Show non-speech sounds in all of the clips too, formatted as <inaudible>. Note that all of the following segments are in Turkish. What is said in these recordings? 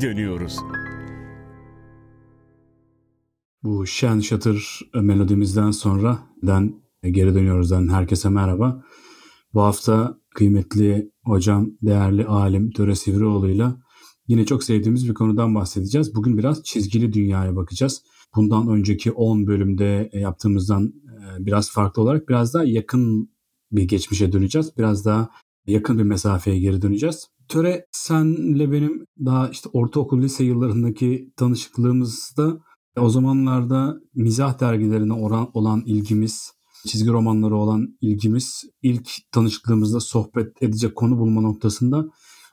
dönüyoruz. Bu şen şatır melodimizden sonra den geri dönüyoruzdan herkese merhaba. Bu hafta kıymetli hocam, değerli alim Töre Sivrioğlu'yla yine çok sevdiğimiz bir konudan bahsedeceğiz. Bugün biraz çizgili dünyaya bakacağız. Bundan önceki 10 bölümde yaptığımızdan e, biraz farklı olarak biraz daha yakın bir geçmişe döneceğiz. Biraz daha yakın bir mesafeye geri döneceğiz. Töre senle benim daha işte ortaokul lise yıllarındaki tanışıklığımızda o zamanlarda mizah dergilerine oran, olan ilgimiz, çizgi romanları olan ilgimiz ilk tanışıklığımızda sohbet edecek konu bulma noktasında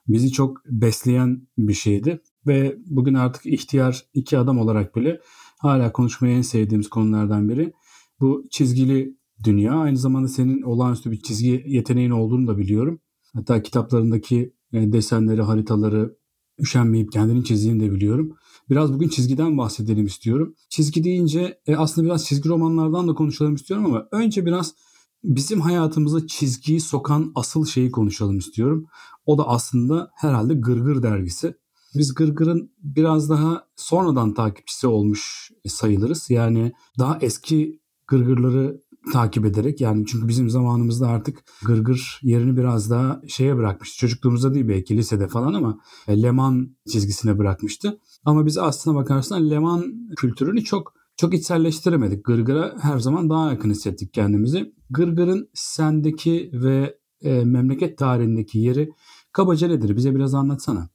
bizi çok besleyen bir şeydi. Ve bugün artık ihtiyar iki adam olarak bile hala konuşmayı en sevdiğimiz konulardan biri. Bu çizgili dünya. Aynı zamanda senin olağanüstü bir çizgi yeteneğin olduğunu da biliyorum. Hatta kitaplarındaki e, desenleri, haritaları üşenmeyip kendini çizdiğini de biliyorum. Biraz bugün çizgiden bahsedelim istiyorum. Çizgi deyince e, aslında biraz çizgi romanlardan da konuşalım istiyorum ama önce biraz bizim hayatımıza çizgiyi sokan asıl şeyi konuşalım istiyorum. O da aslında herhalde Gırgır dergisi. Biz Gırgır'ın biraz daha sonradan takipçisi olmuş sayılırız. Yani daha eski Gırgırları takip ederek yani çünkü bizim zamanımızda artık gırgır yerini biraz daha şeye bırakmıştı. Çocukluğumuzda değil belki lisede falan ama e, Leman çizgisine bırakmıştı. Ama biz aslına bakarsan Leman kültürünü çok çok içselleştiremedik. Gırgır'a her zaman daha yakın hissettik kendimizi. Gırgır'ın sendeki ve e, memleket tarihindeki yeri kabaca nedir? Bize biraz anlatsana.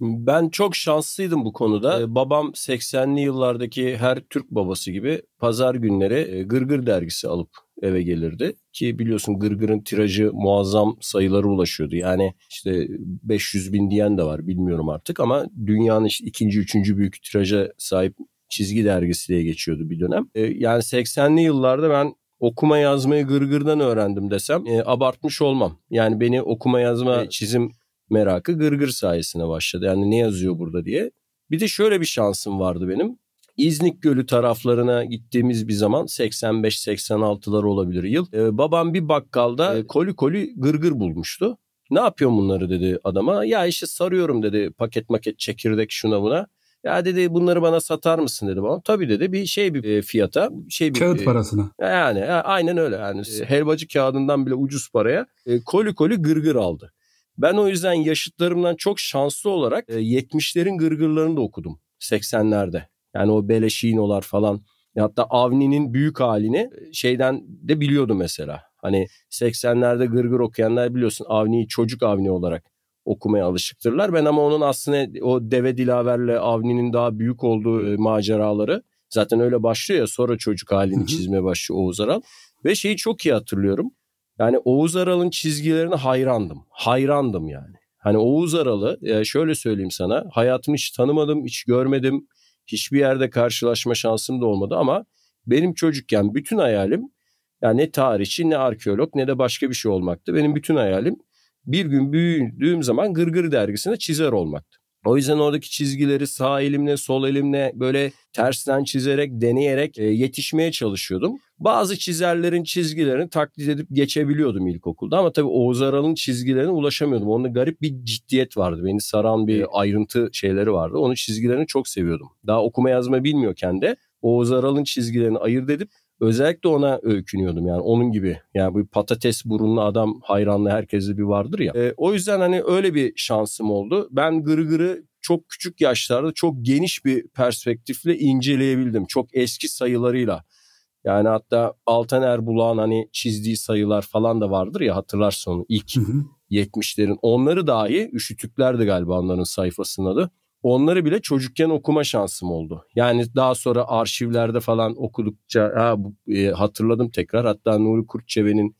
Ben çok şanslıydım bu konuda. Ee, babam 80'li yıllardaki her Türk babası gibi pazar günleri e, Gırgır dergisi alıp eve gelirdi. Ki biliyorsun Gırgır'ın tirajı muazzam sayılara ulaşıyordu. Yani işte 500 bin diyen de var bilmiyorum artık ama dünyanın işte ikinci, üçüncü büyük tiraja sahip çizgi dergisi diye geçiyordu bir dönem. Ee, yani 80'li yıllarda ben okuma yazmayı Gırgır'dan öğrendim desem e, abartmış olmam. Yani beni okuma yazma çizim merakı Gırgır sayesinde başladı. Yani ne yazıyor burada diye. Bir de şöyle bir şansım vardı benim. İznik Gölü taraflarına gittiğimiz bir zaman 85-86'lar olabilir yıl. Ee, babam bir bakkalda e, koli koli gırgır bulmuştu. Ne yapıyorsun bunları dedi adama. Ya işte sarıyorum dedi paket maket çekirdek şuna buna. Ya dedi bunları bana satar mısın dedi bana. Tabii dedi bir şey bir e, fiyata. şey bir, Kağıt e, parasına. Yani aynen öyle. Yani helvacı kağıdından bile ucuz paraya koli koli gırgır aldı. Ben o yüzden yaşıtlarımdan çok şanslı olarak 70'lerin e, gırgırlarını da okudum 80'lerde. Yani o Beleşinolar falan. Hatta Avni'nin büyük halini e, şeyden de biliyordu mesela. Hani 80'lerde gırgır okuyanlar biliyorsun Avni'yi çocuk Avni olarak okumaya alışıktırlar. Ben ama onun aslında o Deve Dilaver'le Avni'nin daha büyük olduğu e, maceraları zaten öyle başlıyor ya sonra çocuk halini çizmeye başlıyor Oğuz Aral. Ve şeyi çok iyi hatırlıyorum. Yani Oğuz Aral'ın çizgilerine hayrandım. Hayrandım yani. Hani Oğuz Aral'ı e, şöyle söyleyeyim sana. Hayatımı hiç tanımadım, hiç görmedim. Hiçbir yerde karşılaşma şansım da olmadı ama benim çocukken bütün hayalim yani ne tarihçi ne arkeolog ne de başka bir şey olmaktı. Benim bütün hayalim bir gün büyüdüğüm zaman Gırgır dergisinde çizer olmaktı. O yüzden oradaki çizgileri sağ elimle sol elimle böyle tersten çizerek deneyerek e, yetişmeye çalışıyordum. Bazı çizerlerin çizgilerini taklit edip geçebiliyordum ilkokulda ama tabii Oğuz Aral'ın çizgilerine ulaşamıyordum. Onda garip bir ciddiyet vardı. Beni saran bir ayrıntı şeyleri vardı. Onun çizgilerini çok seviyordum. Daha okuma yazma bilmiyorken de Oğuz Aral'ın çizgilerini ayırt edip özellikle ona öykünüyordum yani onun gibi. Yani bu patates burunlu adam hayranlı herkeste bir vardır ya. E, o yüzden hani öyle bir şansım oldu. Ben Gırgır'ı çok küçük yaşlarda çok geniş bir perspektifle inceleyebildim. Çok eski sayılarıyla. Yani hatta Altan Erbulak'ın hani çizdiği sayılar falan da vardır ya hatırlarsın onu ilk hı hı. 70'lerin. Onları dahi Üşütüklerdi galiba onların sayfasının adı. Onları bile çocukken okuma şansım oldu. Yani daha sonra arşivlerde falan okudukça ha, e, hatırladım tekrar. Hatta Nuri Kurtçeve'nin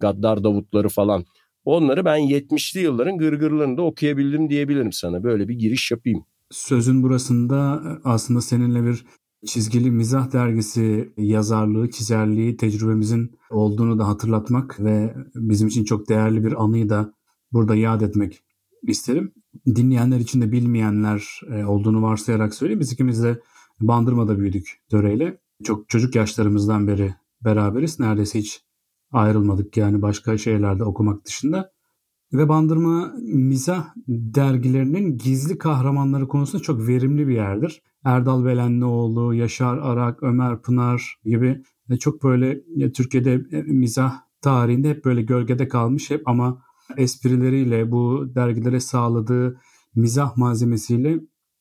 Gaddar Davutları falan. Onları ben 70'li yılların gırgırlarında okuyabildim diyebilirim sana. Böyle bir giriş yapayım. Sözün burasında aslında seninle bir çizgili mizah dergisi yazarlığı, çizerliği tecrübemizin olduğunu da hatırlatmak ve bizim için çok değerli bir anıyı da burada yad etmek isterim. Dinleyenler için de bilmeyenler e, olduğunu varsayarak söyleyeyim. Biz ikimiz de Bandırma'da büyüdük Döre'yle. Çok çocuk yaşlarımızdan beri beraberiz. Neredeyse hiç ayrılmadık yani başka şeylerde okumak dışında. ve Bandırma Mizah dergilerinin gizli kahramanları konusunda çok verimli bir yerdir. Erdal Belenlioğlu, Yaşar Arak, Ömer Pınar gibi çok böyle Türkiye'de e, mizah tarihinde hep böyle gölgede kalmış hep ama esprileriyle bu dergilere sağladığı mizah malzemesiyle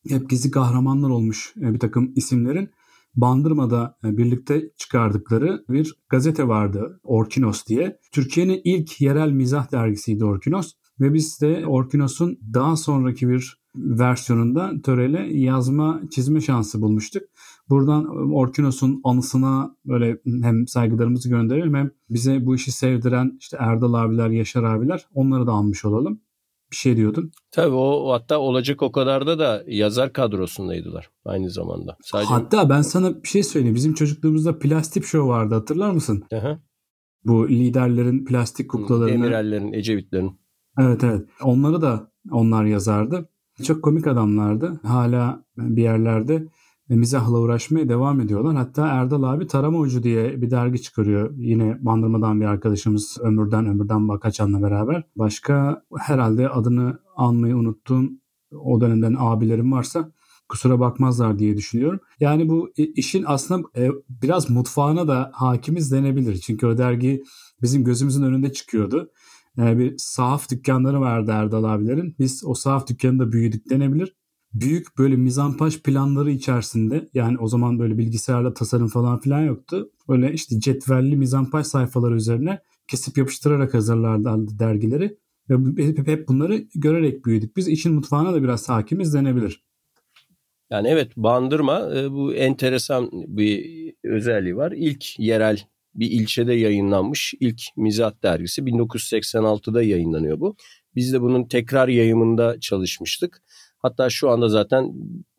hep gizli kahramanlar olmuş e, bir takım isimlerin Bandırma'da e, birlikte çıkardıkları bir gazete vardı Orkinos diye. Türkiye'nin ilk yerel mizah dergisiydi Orkinos ve biz de Orkinos'un daha sonraki bir versiyonunda törele yazma çizme şansı bulmuştuk. Buradan e, Orkinos'un anısına böyle hem saygılarımızı gönderelim hem bize bu işi sevdiren işte Erdal abiler, Yaşar abiler onları da almış olalım bir şey diyordun. Tabii o hatta olacak o kadar da da yazar kadrosundaydılar aynı zamanda. Sadece... Hatta ben sana bir şey söyleyeyim. Bizim çocukluğumuzda plastik show vardı hatırlar mısın? Aha. Bu liderlerin plastik kuklalarını. Emirellerin, Ecevitlerin. Evet evet. Onları da onlar yazardı. Çok komik adamlardı. Hala bir yerlerde mizahla uğraşmaya devam ediyorlar. Hatta Erdal abi Tarama Ucu diye bir dergi çıkarıyor. Yine Bandırma'dan bir arkadaşımız Ömür'den Ömür'den Bakaçan'la beraber. Başka herhalde adını anmayı unuttuğum o dönemden abilerim varsa kusura bakmazlar diye düşünüyorum. Yani bu işin aslında e, biraz mutfağına da hakimiz denebilir. Çünkü o dergi bizim gözümüzün önünde çıkıyordu. Yani bir sahaf dükkanları vardı Erdal abilerin. Biz o sahaf dükkanında büyüdük denebilir büyük böyle mizampaj planları içerisinde yani o zaman böyle bilgisayarla tasarım falan filan yoktu. Böyle işte cetvelli mizampaj sayfaları üzerine kesip yapıştırarak hazırlarlardı dergileri. Ve hep, hep bunları görerek büyüdük. Biz işin mutfağına da biraz hakimiz denebilir. Yani evet Bandırma e, bu enteresan bir özelliği var. İlk yerel bir ilçede yayınlanmış ilk mizah dergisi 1986'da yayınlanıyor bu. Biz de bunun tekrar yayımında çalışmıştık. Hatta şu anda zaten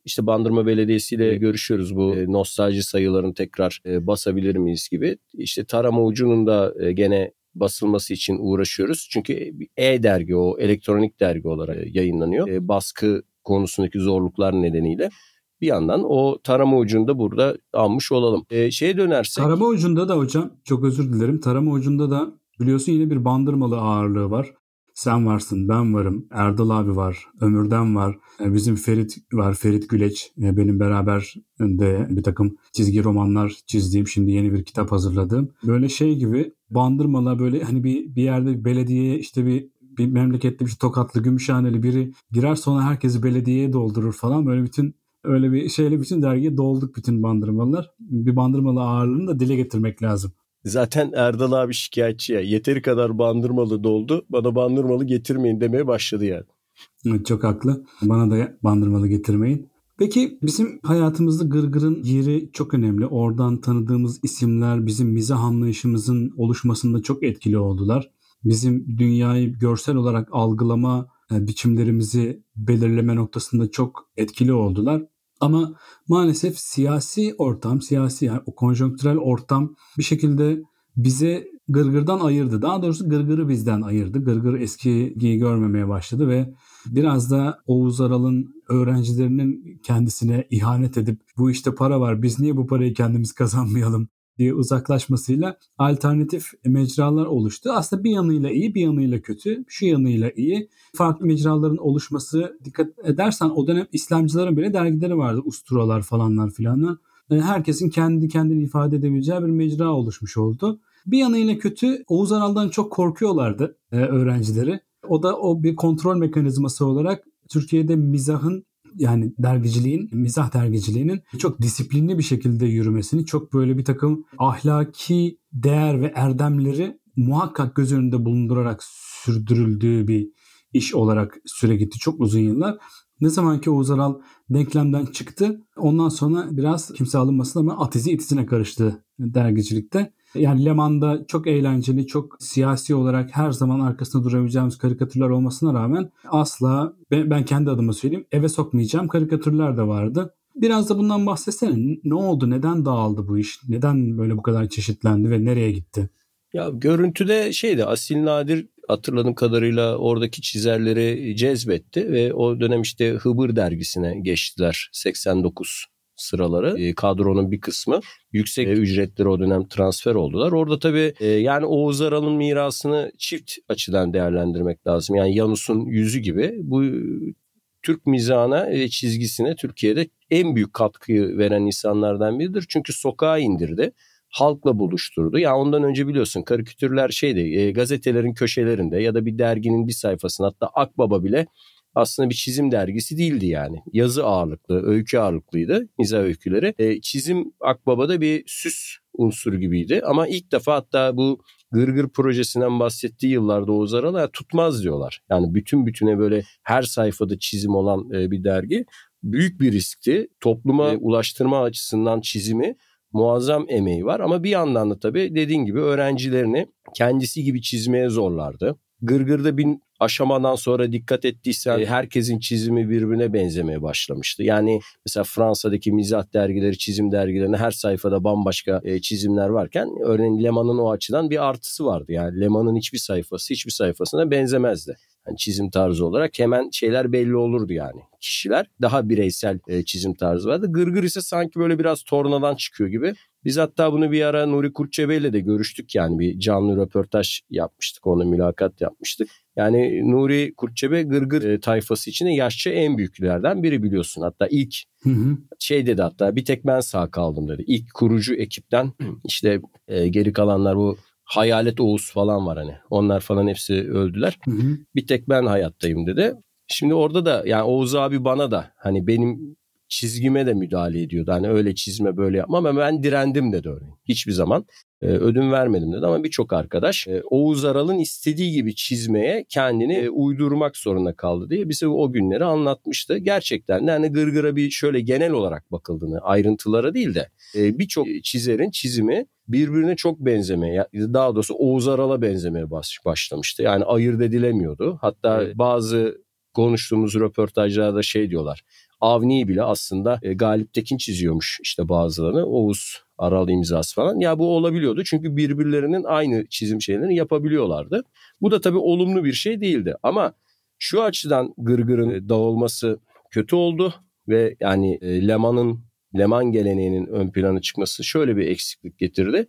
işte Bandırma Belediyesi ile görüşüyoruz bu e, nostalji sayılarını tekrar e, basabilir miyiz gibi. İşte tarama ucunun da e, gene basılması için uğraşıyoruz. Çünkü e-dergi o elektronik dergi olarak yayınlanıyor. Baskı konusundaki zorluklar nedeniyle bir yandan o tarama ucunda burada almış olalım. E, şeye dönersek... Tarama ucunda da hocam çok özür dilerim. Tarama ucunda da biliyorsun yine bir bandırmalı ağırlığı var. Sen varsın, ben varım, Erdal abi var, Ömür'den var, e, bizim Ferit var, Ferit Güleç. E, benim beraber de bir takım çizgi romanlar çizdiğim, şimdi yeni bir kitap hazırladığım. Böyle şey gibi bandırmalar böyle hani bir, bir yerde belediyeye işte bir bir memlekette bir tokatlı, gümüşhaneli biri girer sonra herkesi belediyeye doldurur falan. Böyle bütün öyle bir şeyle bütün dergiye dolduk bütün bandırmalar. Bir bandırmalı ağırlığını da dile getirmek lazım. Zaten Erdal abi şikayetçi ya. Yeteri kadar bandırmalı doldu. Bana bandırmalı getirmeyin demeye başladı yani. Çok haklı. Bana da bandırmalı getirmeyin. Peki bizim hayatımızda gırgırın yeri çok önemli. Oradan tanıdığımız isimler bizim mizah anlayışımızın oluşmasında çok etkili oldular. Bizim dünyayı görsel olarak algılama e, biçimlerimizi belirleme noktasında çok etkili oldular. Ama maalesef siyasi ortam, siyasi yani o konjonktürel ortam bir şekilde bize gırgırdan ayırdı. Daha doğrusu gırgırı bizden ayırdı. Gırgır eskiyi görmemeye başladı ve biraz da Oğuz Aral'ın öğrencilerinin kendisine ihanet edip bu işte para var biz niye bu parayı kendimiz kazanmayalım diye uzaklaşmasıyla alternatif mecralar oluştu. Aslında bir yanıyla iyi bir yanıyla kötü. Şu yanıyla iyi. Farklı mecraların oluşması dikkat edersen o dönem İslamcıların bile dergileri vardı. Usturalar falanlar filanlar. Herkesin kendi kendini ifade edebileceği bir mecra oluşmuş oldu. Bir yanıyla kötü Oğuz Aral'dan çok korkuyorlardı e, öğrencileri. O da o bir kontrol mekanizması olarak Türkiye'de mizahın yani dergiciliğin, mizah dergiciliğinin çok disiplinli bir şekilde yürümesini, çok böyle bir takım ahlaki değer ve erdemleri muhakkak göz önünde bulundurarak sürdürüldüğü bir iş olarak süre gitti çok uzun yıllar. Ne zaman ki Oğuz Aral denklemden çıktı ondan sonra biraz kimse alınmasın ama atizi itisine karıştı dergicilikte. Yani Leman'da çok eğlenceli, çok siyasi olarak her zaman arkasında durabileceğimiz karikatürler olmasına rağmen asla ben, ben kendi adıma söyleyeyim eve sokmayacağım karikatürler de vardı. Biraz da bundan bahsetsene. Ne oldu? Neden dağıldı bu iş? Neden böyle bu kadar çeşitlendi ve nereye gitti? Ya görüntüde şeydi Asil Nadir hatırladığım kadarıyla oradaki çizerleri cezbetti ve o dönem işte Hıbır dergisine geçtiler 89 sıraları e, kadronun bir kısmı yüksek e, ücretleri o dönem transfer oldular. Orada tabii e, yani Oğuz Aral'ın mirasını çift açıdan değerlendirmek lazım. Yani Yanus'un yüzü gibi bu Türk mizahına ve çizgisine Türkiye'de en büyük katkıyı veren insanlardan biridir. Çünkü sokağa indirdi halkla buluşturdu. Ya ondan önce biliyorsun karikatürler şeydi e, gazetelerin köşelerinde ya da bir derginin bir sayfasında hatta Akbaba bile aslında bir çizim dergisi değildi yani. Yazı ağırlıklı, öykü ağırlıklıydı mizah öyküleri. E, çizim Akbaba'da bir süs unsuru gibiydi ama ilk defa hatta bu Gırgır projesinden bahsettiği yıllarda Oğuz Aral'a tutmaz diyorlar. Yani bütün bütüne böyle her sayfada çizim olan e, bir dergi büyük bir riskti. Topluma ulaştırma açısından çizimi muazzam emeği var ama bir yandan da tabii dediğin gibi öğrencilerini kendisi gibi çizmeye zorlardı. Gırgır'da bir aşamadan sonra dikkat ettiysen herkesin çizimi birbirine benzemeye başlamıştı. Yani mesela Fransa'daki mizah dergileri, çizim dergilerinde her sayfada bambaşka e, çizimler varken örneğin Leman'ın o açıdan bir artısı vardı. Yani Leman'ın hiçbir sayfası hiçbir sayfasına benzemezdi. Yani çizim tarzı olarak hemen şeyler belli olurdu yani. Kişiler daha bireysel e, çizim tarzı vardı. Gırgır ise sanki böyle biraz tornadan çıkıyor gibi. Biz hatta bunu bir ara Nuri Kurtçebe ile de görüştük yani bir canlı röportaj yapmıştık. Onunla mülakat yapmıştık. Yani Nuri Kurtçebe Gırgır e, tayfası içinde yaşça en büyüklerden biri biliyorsun. Hatta ilk hı hı. şey dedi hatta bir tek ben sağ kaldım dedi. İlk kurucu ekipten işte e, geri kalanlar bu Hayalet Oğuz falan var hani. Onlar falan hepsi öldüler. Hı hı. Bir tek ben hayattayım dedi. Şimdi orada da yani Oğuz abi bana da hani benim çizgime de müdahale ediyordu. Hani öyle çizme böyle yapma ama ben direndim dedi örneğin. Hiçbir zaman e, ödün vermedim dedi ama birçok arkadaş e, Oğuz Aral'ın istediği gibi çizmeye kendini e, uydurmak zorunda kaldı diye bize o günleri anlatmıştı. Gerçekten de hani gırgıra bir şöyle genel olarak bakıldığını ayrıntılara değil de e, birçok çizerin çizimi birbirine çok benzemeye daha doğrusu Oğuz Aral'a benzemeye başlamıştı. Yani ayırt edilemiyordu. Hatta evet. bazı konuştuğumuz röportajlarda şey diyorlar. Avni bile aslında e, Galip Tekin çiziyormuş işte bazılarını. Oğuz Aral imzası falan. Ya bu olabiliyordu çünkü birbirlerinin aynı çizim şeylerini yapabiliyorlardı. Bu da tabii olumlu bir şey değildi. Ama şu açıdan gırgırın e, dağılması kötü oldu ve yani e, Leman'ın Leman geleneğinin ön plana çıkması şöyle bir eksiklik getirdi.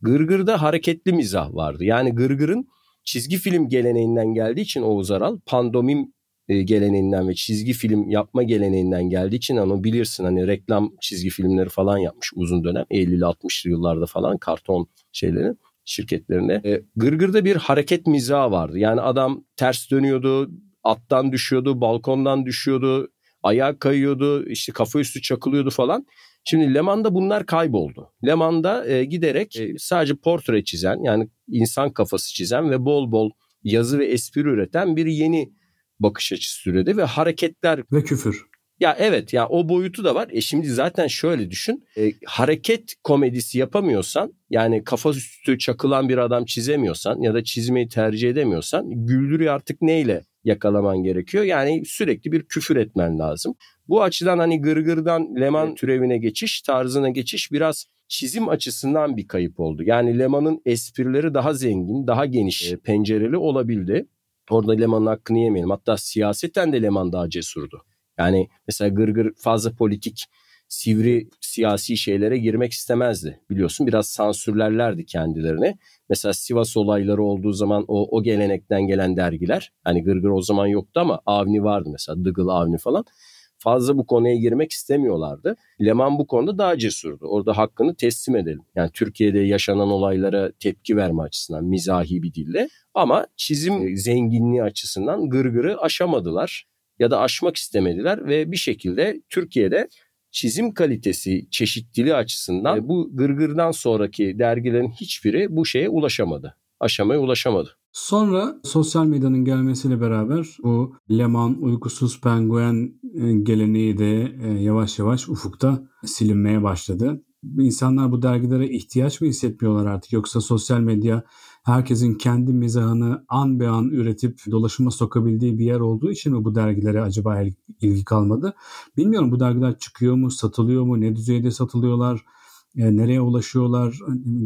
Gırgır'da hareketli mizah vardı. Yani Gırgır'ın çizgi film geleneğinden geldiği için Oğuz Aral pandomim e, geleneğinden ve çizgi film yapma geleneğinden geldiği için onu bilirsin hani reklam çizgi filmleri falan yapmış uzun dönem 50'li 60'lı yıllarda falan karton şeylerin şirketlerine. E, Gırgır'da bir hareket mizahı vardı. Yani adam ters dönüyordu, attan düşüyordu, balkondan düşüyordu, ayağa kayıyordu, işte kafa üstü çakılıyordu falan. Şimdi Leman'da bunlar kayboldu. Leman'da e, giderek e, sadece portre çizen yani insan kafası çizen ve bol bol yazı ve espri üreten bir yeni bakış açısı türedi ve hareketler ve küfür. Ya evet ya o boyutu da var. E şimdi zaten şöyle düşün. E, hareket komedisi yapamıyorsan yani kafa üstü çakılan bir adam çizemiyorsan ya da çizmeyi tercih edemiyorsan güldürüyor artık neyle yakalaman gerekiyor. Yani sürekli bir küfür etmen lazım. Bu açıdan hani gırgırdan Leman türevine geçiş, tarzına geçiş biraz çizim açısından bir kayıp oldu. Yani Leman'ın esprileri daha zengin, daha geniş pencereli olabildi. Orada Leman'ın hakkını yemeyelim. Hatta siyaseten de Leman daha cesurdu. Yani mesela Gırgır fazla politik, sivri siyasi şeylere girmek istemezdi. Biliyorsun biraz sansürlerlerdi kendilerini. Mesela Sivas olayları olduğu zaman o, o gelenekten gelen dergiler. Hani Gırgır o zaman yoktu ama Avni vardı mesela. Dıgıl Avni falan fazla bu konuya girmek istemiyorlardı. Leman bu konuda daha cesurdu. Orada hakkını teslim edelim. Yani Türkiye'de yaşanan olaylara tepki verme açısından mizahi bir dille. Ama çizim e, zenginliği açısından gırgırı aşamadılar ya da aşmak istemediler ve bir şekilde Türkiye'de çizim kalitesi, çeşitliliği açısından bu gırgırdan sonraki dergilerin hiçbiri bu şeye ulaşamadı. Aşamaya ulaşamadı. Sonra sosyal medyanın gelmesiyle beraber bu Leman, uykusuz penguen e, geleneği de e, yavaş yavaş ufukta silinmeye başladı. İnsanlar bu dergilere ihtiyaç mı hissetmiyorlar artık yoksa sosyal medya herkesin kendi mizahını an be an üretip dolaşıma sokabildiği bir yer olduğu için mi bu dergilere acaba ilgi kalmadı? Bilmiyorum bu dergiler çıkıyor mu, satılıyor mu, ne düzeyde satılıyorlar? E, nereye ulaşıyorlar,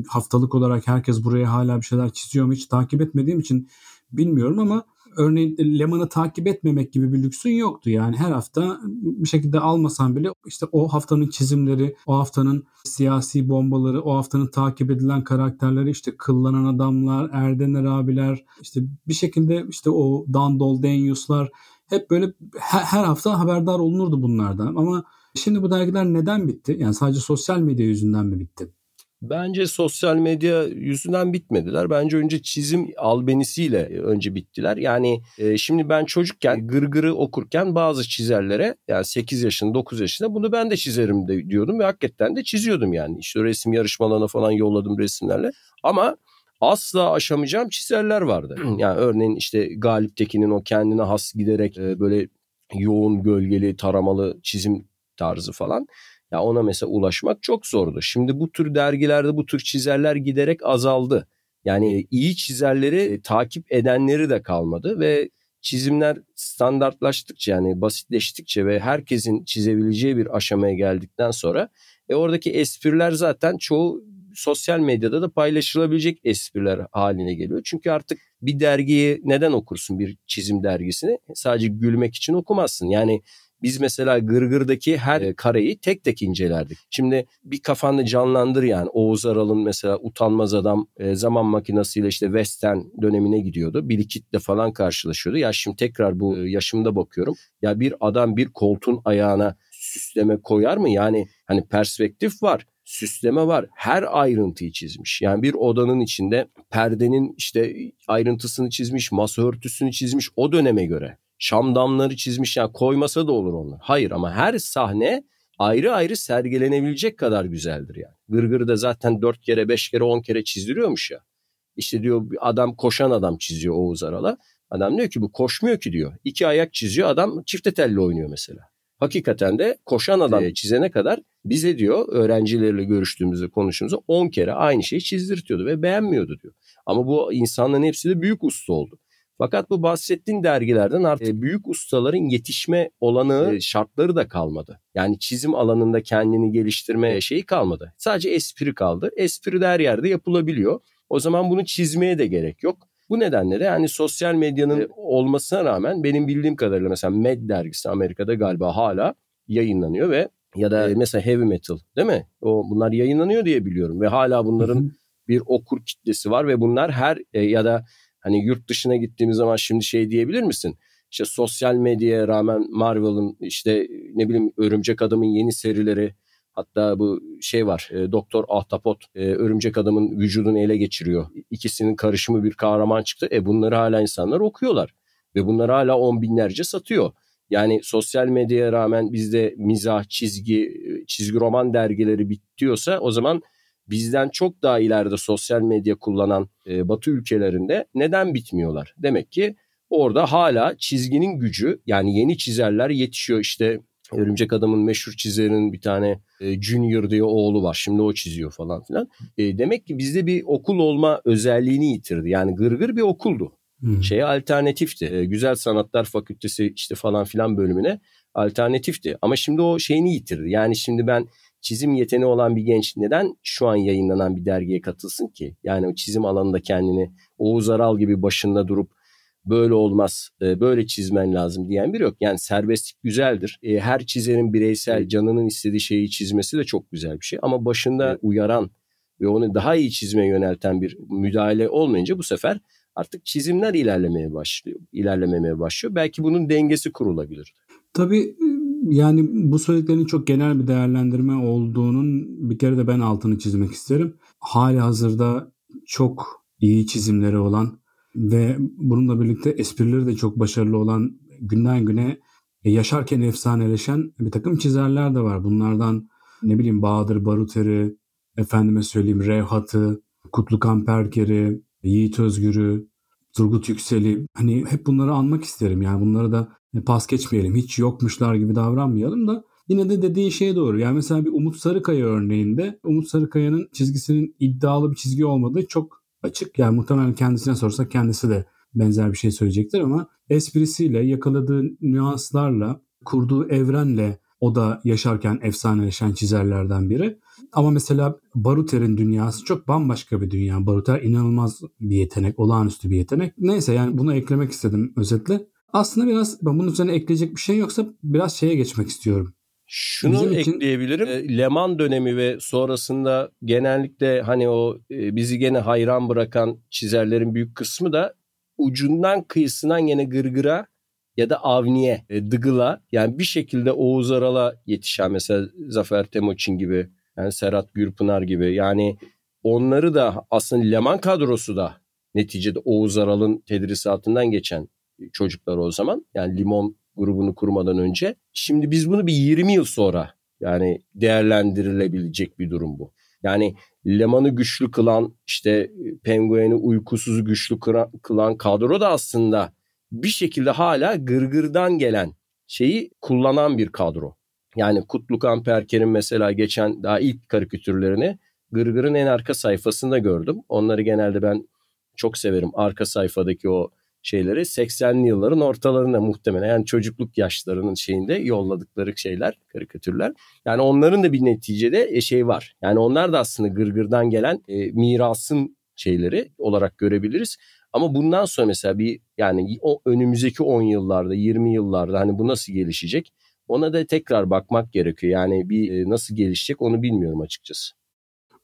haftalık olarak herkes buraya hala bir şeyler çiziyor mu hiç takip etmediğim için bilmiyorum ama örneğin Leman'ı takip etmemek gibi bir lüksün yoktu. Yani her hafta bir şekilde almasan bile işte o haftanın çizimleri, o haftanın siyasi bombaları, o haftanın takip edilen karakterleri işte kıllanan adamlar, Erdener abiler, işte bir şekilde işte o Dandol, Denyuslar hep böyle her, her hafta haberdar olunurdu bunlardan. Ama şimdi bu dergiler neden bitti? Yani sadece sosyal medya yüzünden mi bitti? Bence sosyal medya yüzünden bitmediler. Bence önce çizim albenisiyle önce bittiler. Yani e, şimdi ben çocukken gırgırı okurken bazı çizerlere yani 8 yaşında 9 yaşında bunu ben de çizerim de diyordum ve hakikaten de çiziyordum yani. İşte resim yarışmalarına falan yolladım resimlerle. Ama asla aşamayacağım çizerler vardı. Yani örneğin işte Galip Tekin'in o kendine has giderek e, böyle yoğun gölgeli taramalı çizim tarzı falan. Ya ona mesela ulaşmak çok zordu. Şimdi bu tür dergilerde bu tür çizerler giderek azaldı. Yani iyi çizerleri takip edenleri de kalmadı ve çizimler standartlaştıkça yani basitleştikçe ve herkesin çizebileceği bir aşamaya geldikten sonra e oradaki espriler zaten çoğu sosyal medyada da paylaşılabilecek espriler haline geliyor. Çünkü artık bir dergiyi neden okursun bir çizim dergisini? Sadece gülmek için okumazsın. Yani biz mesela Gırgır'daki her e, kareyi tek tek incelerdik. Şimdi bir kafanda canlandır yani Oğuz Aral'ın mesela Utanmaz Adam e, zaman makinesiyle işte Western dönemine gidiyordu. Bir ikitle falan karşılaşıyordu. Ya şimdi tekrar bu e, yaşımda bakıyorum. Ya bir adam bir koltuğun ayağına süsleme koyar mı? Yani hani perspektif var süsleme var. Her ayrıntıyı çizmiş. Yani bir odanın içinde perdenin işte ayrıntısını çizmiş, masa örtüsünü çizmiş o döneme göre. Şam damları çizmiş yani koymasa da olur onlar. Hayır ama her sahne ayrı ayrı sergilenebilecek kadar güzeldir yani. Gırgır da zaten dört kere, beş kere, on kere çizdiriyormuş ya. İşte diyor adam koşan adam çiziyor Oğuz Aral'a. Adam diyor ki bu koşmuyor ki diyor. İki ayak çiziyor adam çifte telli oynuyor mesela. Hakikaten de koşan adam çizene kadar bize diyor öğrencilerle görüştüğümüzde konuştuğumuzda 10 kere aynı şeyi çizdirtiyordu ve beğenmiyordu diyor. Ama bu insanların hepsi de büyük usta oldu. Fakat bu bahsettiğin dergilerden artık e, büyük ustaların yetişme olanı e, şartları da kalmadı. Yani çizim alanında kendini geliştirme şeyi kalmadı. Sadece espri kaldı. Espri de her yerde yapılabiliyor. O zaman bunu çizmeye de gerek yok. Bu nedenle de yani sosyal medyanın olmasına rağmen benim bildiğim kadarıyla mesela Med dergisi Amerika'da galiba hala yayınlanıyor ve ya da e, mesela heavy metal değil mi? O bunlar yayınlanıyor diye biliyorum ve hala bunların bir okur kitlesi var ve bunlar her ya da Hani yurt dışına gittiğimiz zaman şimdi şey diyebilir misin? İşte sosyal medyaya rağmen Marvel'ın işte ne bileyim Örümcek Adam'ın yeni serileri hatta bu şey var e, Doktor Ahtapot e, Örümcek Adam'ın vücudunu ele geçiriyor. İkisinin karışımı bir kahraman çıktı. E bunları hala insanlar okuyorlar ve bunları hala on binlerce satıyor. Yani sosyal medyaya rağmen bizde mizah, çizgi, çizgi roman dergileri bitiyorsa o zaman bizden çok daha ileride sosyal medya kullanan e, Batı ülkelerinde neden bitmiyorlar? Demek ki orada hala çizginin gücü yani yeni çizerler yetişiyor işte Örümcek Adam'ın meşhur çizerinin bir tane e, Junior diye oğlu var. Şimdi o çiziyor falan filan. E, demek ki bizde bir okul olma özelliğini yitirdi. Yani Gırgır bir okuldu. Hmm. Şeye alternatifti. E, Güzel Sanatlar Fakültesi işte falan filan bölümüne alternatifti. Ama şimdi o şeyini yitirdi. Yani şimdi ben çizim yeteneği olan bir genç neden şu an yayınlanan bir dergiye katılsın ki? Yani o çizim alanında kendini Oğuz Aral gibi başında durup böyle olmaz, e, böyle çizmen lazım diyen biri yok. Yani serbestlik güzeldir. E, her çizerin bireysel canının istediği şeyi çizmesi de çok güzel bir şey. Ama başında uyaran ve onu daha iyi çizmeye yönelten bir müdahale olmayınca bu sefer artık çizimler ilerlemeye başlıyor, ilerlememeye başlıyor. Belki bunun dengesi kurulabilir. Tabii yani bu söylediklerinin çok genel bir değerlendirme olduğunun bir kere de ben altını çizmek isterim. Hali hazırda çok iyi çizimleri olan ve bununla birlikte esprileri de çok başarılı olan günden güne yaşarken efsaneleşen bir takım çizerler de var. Bunlardan ne bileyim Bahadır Baruteri, efendime söyleyeyim Revhat'ı, Kutlu Kamperker'i, Yiğit Özgür'ü, Turgut Yüksel'i hani hep bunları anmak isterim. Yani bunları da pas geçmeyelim. Hiç yokmuşlar gibi davranmayalım da yine de dediğin şey doğru. Yani mesela bir Umut Sarıkaya örneğinde Umut Sarıkaya'nın çizgisinin iddialı bir çizgi olmadığı çok açık. Yani muhtemelen kendisine sorsak kendisi de benzer bir şey söyleyecektir ama esprisiyle, yakaladığı nüanslarla, kurduğu evrenle, O da yaşarken efsaneleşen çizerlerden biri. Ama mesela Baruter'in dünyası çok bambaşka bir dünya. Baruter inanılmaz bir yetenek, olağanüstü bir yetenek. Neyse yani bunu eklemek istedim özetle. Aslında biraz ben bunun üzerine ekleyecek bir şey yoksa biraz şeye geçmek istiyorum. Şunu Bizim ekleyebilirim. Için... Leman dönemi ve sonrasında genellikle hani o e, bizi gene hayran bırakan çizerlerin büyük kısmı da ucundan kıyısından yine gırgıra ya da Avni'ye, e, Dıgıl'a yani bir şekilde Oğuz Aral'a yetişen mesela Zafer Temoçin gibi yani Serhat Gürpınar gibi yani onları da aslında Leman kadrosu da neticede Oğuz Aral'ın tedrisatından geçen çocuklar o zaman. Yani Limon grubunu kurmadan önce. Şimdi biz bunu bir 20 yıl sonra yani değerlendirilebilecek bir durum bu. Yani Leman'ı güçlü kılan işte Penguen'i uykusuz güçlü kılan kadro da aslında bir şekilde hala gırgırdan gelen şeyi kullanan bir kadro. Yani Kutlukan Perker'in mesela geçen daha ilk karikatürlerini Gırgır'ın en arka sayfasında gördüm. Onları genelde ben çok severim. Arka sayfadaki o şeyleri 80'li yılların ortalarında muhtemelen yani çocukluk yaşlarının şeyinde yolladıkları şeyler, karikatürler. Yani onların da bir neticede e, şey var. Yani onlar da aslında gırgırdan gelen e, mirasın şeyleri olarak görebiliriz. Ama bundan sonra mesela bir yani o önümüzdeki 10 yıllarda, 20 yıllarda hani bu nasıl gelişecek? Ona da tekrar bakmak gerekiyor. Yani bir e, nasıl gelişecek onu bilmiyorum açıkçası.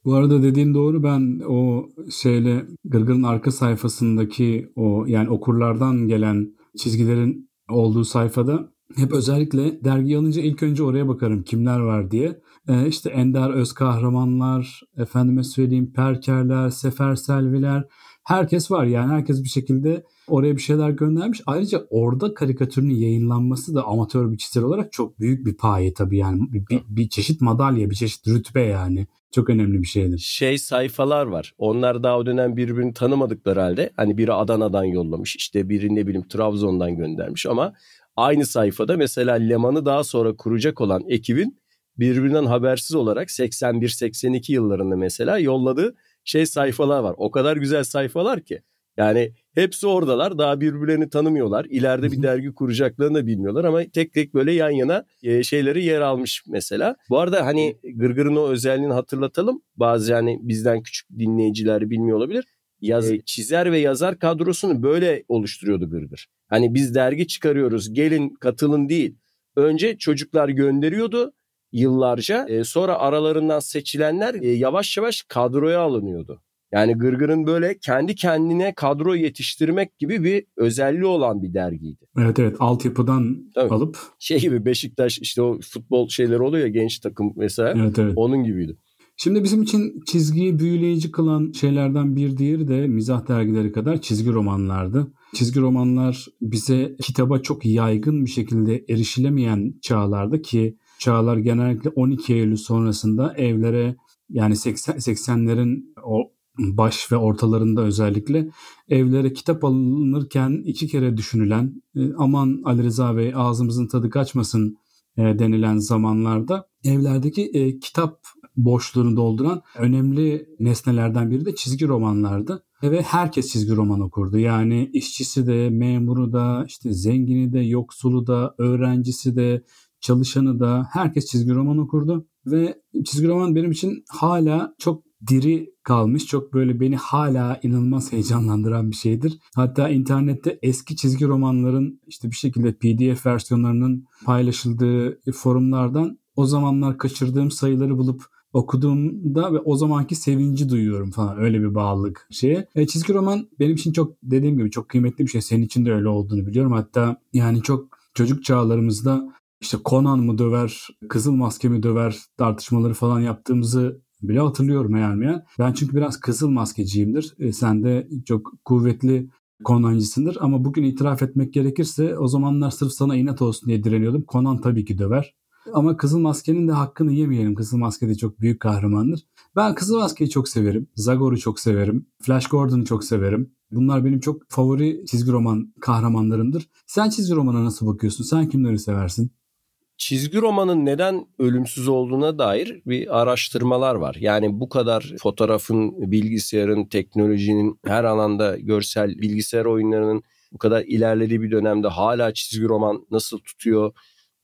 Bu arada dediğin doğru ben o şeyle Gırgır'ın arka sayfasındaki o yani okurlardan gelen çizgilerin olduğu sayfada hep özellikle dergi alınca ilk önce oraya bakarım kimler var diye. Ee, işte Ender öz kahramanlar, efendime söyleyeyim Perkerler, Sefer Selviler herkes var yani herkes bir şekilde oraya bir şeyler göndermiş. Ayrıca orada karikatürün yayınlanması da amatör bir çizer olarak çok büyük bir paye tabii yani bir, bir, bir çeşit madalya, bir çeşit rütbe yani. Çok önemli bir şeydir. Şey sayfalar var. Onlar daha o dönem birbirini tanımadıkları halde hani biri Adana'dan yollamış işte biri ne bileyim Trabzon'dan göndermiş ama aynı sayfada mesela Leman'ı daha sonra kuracak olan ekibin birbirinden habersiz olarak 81-82 yıllarında mesela yolladığı şey sayfalar var. O kadar güzel sayfalar ki. Yani hepsi oradalar. Daha birbirlerini tanımıyorlar. İleride bir dergi kuracaklarını da bilmiyorlar ama tek tek böyle yan yana e, şeyleri yer almış mesela. Bu arada hani Gırgır'ın o özelliğini hatırlatalım. Bazı yani bizden küçük dinleyiciler bilmiyor olabilir. Yaz, çizer ve yazar kadrosunu böyle oluşturuyordu Gırgır. Hani biz dergi çıkarıyoruz gelin katılın değil. Önce çocuklar gönderiyordu yıllarca. E, sonra aralarından seçilenler e, yavaş yavaş kadroya alınıyordu. Yani Gırgır'ın böyle kendi kendine kadro yetiştirmek gibi bir özelliği olan bir dergiydi. Evet evet altyapıdan Tabii. alıp. Şey gibi Beşiktaş işte o futbol şeyleri oluyor ya genç takım mesela. Evet, evet. Onun gibiydi. Şimdi bizim için çizgiyi büyüleyici kılan şeylerden bir diğeri de mizah dergileri kadar çizgi romanlardı. Çizgi romanlar bize kitaba çok yaygın bir şekilde erişilemeyen çağlarda ki çağlar genellikle 12 Eylül sonrasında evlere yani 80, 80'lerin o baş ve ortalarında özellikle evlere kitap alınırken iki kere düşünülen e, aman Ali Rıza Bey ağzımızın tadı kaçmasın e, denilen zamanlarda evlerdeki e, kitap boşluğunu dolduran önemli nesnelerden biri de çizgi romanlardı. Ve herkes çizgi roman okurdu. Yani işçisi de, memuru da, işte zengini de, yoksulu da, öğrencisi de, çalışanı da herkes çizgi roman okurdu. Ve çizgi roman benim için hala çok diri kalmış. Çok böyle beni hala inanılmaz heyecanlandıran bir şeydir. Hatta internette eski çizgi romanların işte bir şekilde PDF versiyonlarının paylaşıldığı forumlardan o zamanlar kaçırdığım sayıları bulup okuduğumda ve o zamanki sevinci duyuyorum falan öyle bir bağlılık şeye. E, çizgi roman benim için çok dediğim gibi çok kıymetli bir şey. Senin için de öyle olduğunu biliyorum. Hatta yani çok çocuk çağlarımızda işte Conan mı döver, Kızıl Maske mi döver tartışmaları falan yaptığımızı bile hatırlıyorum yani. Ben çünkü biraz kızıl maskeciyimdir. E, sen de çok kuvvetli Conancısındır ama bugün itiraf etmek gerekirse o zamanlar sırf sana inat olsun diye direniyordum. Conan tabii ki döver. Ama Kızıl Maske'nin de hakkını yemeyelim. Kızıl Maske de çok büyük kahramandır. Ben Kızıl Maske'yi çok severim. Zagor'u çok severim. Flash Gordon'u çok severim. Bunlar benim çok favori çizgi roman kahramanlarımdır. Sen çizgi romana nasıl bakıyorsun? Sen kimleri seversin? Çizgi romanın neden ölümsüz olduğuna dair bir araştırmalar var. Yani bu kadar fotoğrafın, bilgisayarın, teknolojinin her alanda görsel bilgisayar oyunlarının bu kadar ilerlediği bir dönemde hala çizgi roman nasıl tutuyor?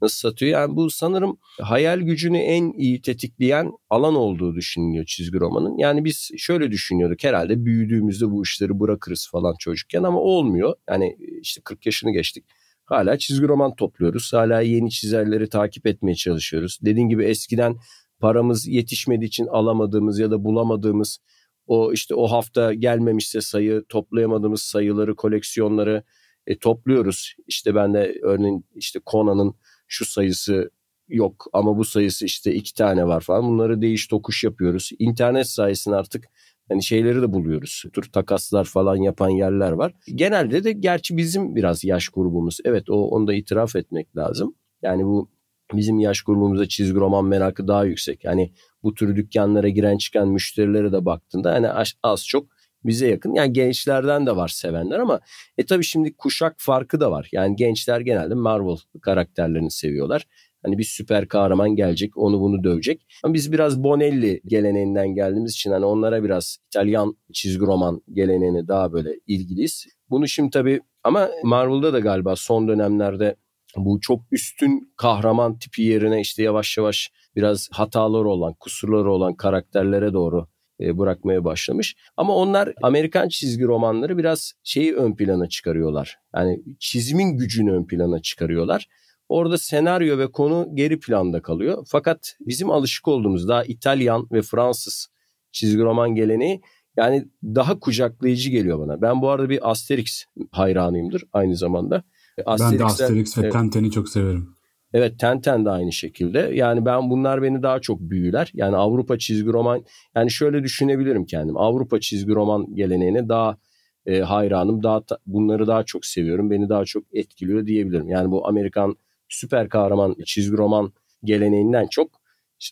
nasıl satıyor? Yani bu sanırım hayal gücünü en iyi tetikleyen alan olduğu düşünülüyor çizgi romanın. Yani biz şöyle düşünüyorduk herhalde büyüdüğümüzde bu işleri bırakırız falan çocukken ama olmuyor. Yani işte 40 yaşını geçtik. Hala çizgi roman topluyoruz. Hala yeni çizerleri takip etmeye çalışıyoruz. Dediğim gibi eskiden paramız yetişmediği için alamadığımız ya da bulamadığımız o işte o hafta gelmemişse sayı toplayamadığımız sayıları koleksiyonları e, topluyoruz. İşte ben de örneğin işte Conan'ın şu sayısı yok ama bu sayısı işte iki tane var falan. Bunları değiş tokuş yapıyoruz. İnternet sayesinde artık hani şeyleri de buluyoruz. Tür takaslar falan yapan yerler var. Genelde de gerçi bizim biraz yaş grubumuz. Evet o onu da itiraf etmek lazım. Yani bu bizim yaş grubumuzda çizgi roman merakı daha yüksek. Yani bu tür dükkanlara giren çıkan müşterilere de baktığında hani az çok bize yakın. Yani gençlerden de var sevenler ama e tabii şimdi kuşak farkı da var. Yani gençler genelde Marvel karakterlerini seviyorlar. Hani bir süper kahraman gelecek onu bunu dövecek. Ama biz biraz Bonelli geleneğinden geldiğimiz için hani onlara biraz İtalyan çizgi roman geleneğine daha böyle ilgiliyiz. Bunu şimdi tabii ama Marvel'da da galiba son dönemlerde bu çok üstün kahraman tipi yerine işte yavaş yavaş biraz hataları olan, kusurları olan karakterlere doğru e, bırakmaya başlamış. Ama onlar Amerikan çizgi romanları biraz şeyi ön plana çıkarıyorlar. Yani çizimin gücünü ön plana çıkarıyorlar. Orada senaryo ve konu geri planda kalıyor. Fakat bizim alışık olduğumuz daha İtalyan ve Fransız çizgi roman geleneği yani daha kucaklayıcı geliyor bana. Ben bu arada bir Asterix hayranıyımdır aynı zamanda. ben de Asterix ve evet, Tintin'i çok severim. Evet Tenten de aynı şekilde. Yani ben bunlar beni daha çok büyüler. Yani Avrupa çizgi roman yani şöyle düşünebilirim kendim. Avrupa çizgi roman geleneğine daha e, hayranım. Daha bunları daha çok seviyorum. Beni daha çok etkiliyor diyebilirim. Yani bu Amerikan süper kahraman çizgi roman geleneğinden çok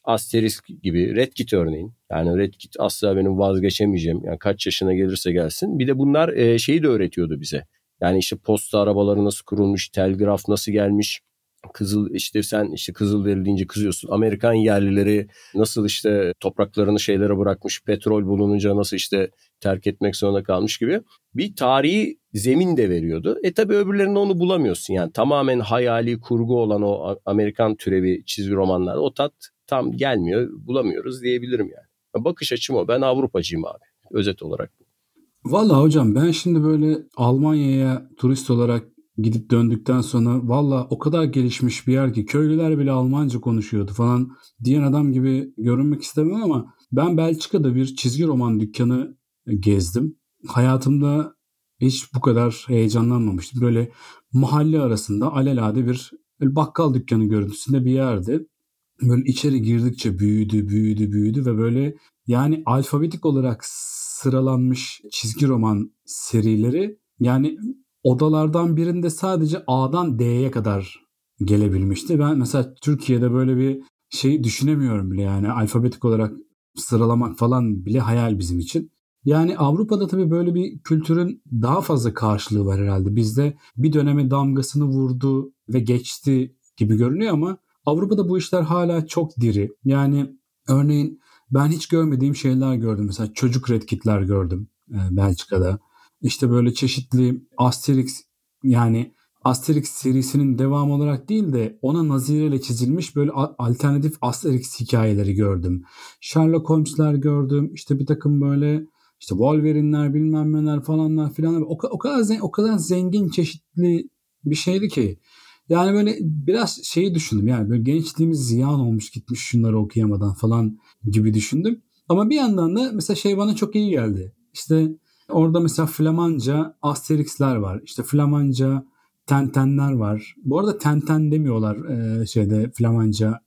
Asterix gibi Red Kit örneğin. Yani Red Kit asla benim vazgeçemeyeceğim. Yani kaç yaşına gelirse gelsin. Bir de bunlar e, şeyi de öğretiyordu bize. Yani işte posta arabaları nasıl kurulmuş, telgraf nasıl gelmiş, Kızıl işte sen işte kızıl deri deyince kızıyorsun. Amerikan yerlileri nasıl işte topraklarını şeylere bırakmış, petrol bulununca nasıl işte terk etmek zorunda kalmış gibi bir tarihi zemin de veriyordu. E tabi öbürlerinde onu bulamıyorsun yani tamamen hayali kurgu olan o Amerikan türevi çizgi romanlar o tat tam gelmiyor bulamıyoruz diyebilirim yani. Bakış açım o ben Avrupacıyım abi özet olarak. Valla hocam ben şimdi böyle Almanya'ya turist olarak gidip döndükten sonra valla o kadar gelişmiş bir yer ki köylüler bile Almanca konuşuyordu falan diyen adam gibi görünmek istemem ama ben Belçika'da bir çizgi roman dükkanı gezdim. Hayatımda hiç bu kadar heyecanlanmamıştım. Böyle mahalle arasında alelade bir bakkal dükkanı görüntüsünde bir yerdi. Böyle içeri girdikçe büyüdü, büyüdü, büyüdü ve böyle yani alfabetik olarak sıralanmış çizgi roman serileri yani odalardan birinde sadece A'dan D'ye kadar gelebilmişti. Ben mesela Türkiye'de böyle bir şey düşünemiyorum bile yani alfabetik olarak sıralamak falan bile hayal bizim için. Yani Avrupa'da tabii böyle bir kültürün daha fazla karşılığı var herhalde. Bizde bir döneme damgasını vurdu ve geçti gibi görünüyor ama Avrupa'da bu işler hala çok diri. Yani örneğin ben hiç görmediğim şeyler gördüm. Mesela çocuk red kitler gördüm e, Belçika'da. İşte böyle çeşitli Asterix yani Asterix serisinin devamı olarak değil de ona nazireyle çizilmiş böyle alternatif Asterix hikayeleri gördüm. Sherlock Holmes'ler gördüm. İşte bir takım böyle işte Wolverine'ler bilmem neler falanlar filanlar. O, o kadar o kadar zengin çeşitli bir şeydi ki. Yani böyle biraz şeyi düşündüm yani böyle gençliğimiz ziyan olmuş gitmiş şunları okuyamadan falan gibi düşündüm. Ama bir yandan da mesela şey bana çok iyi geldi. İşte Orada mesela Flamanca Asterix'ler var. İşte Flamanca Tentenler var. Bu arada Tenten demiyorlar e, şeyde Flamanca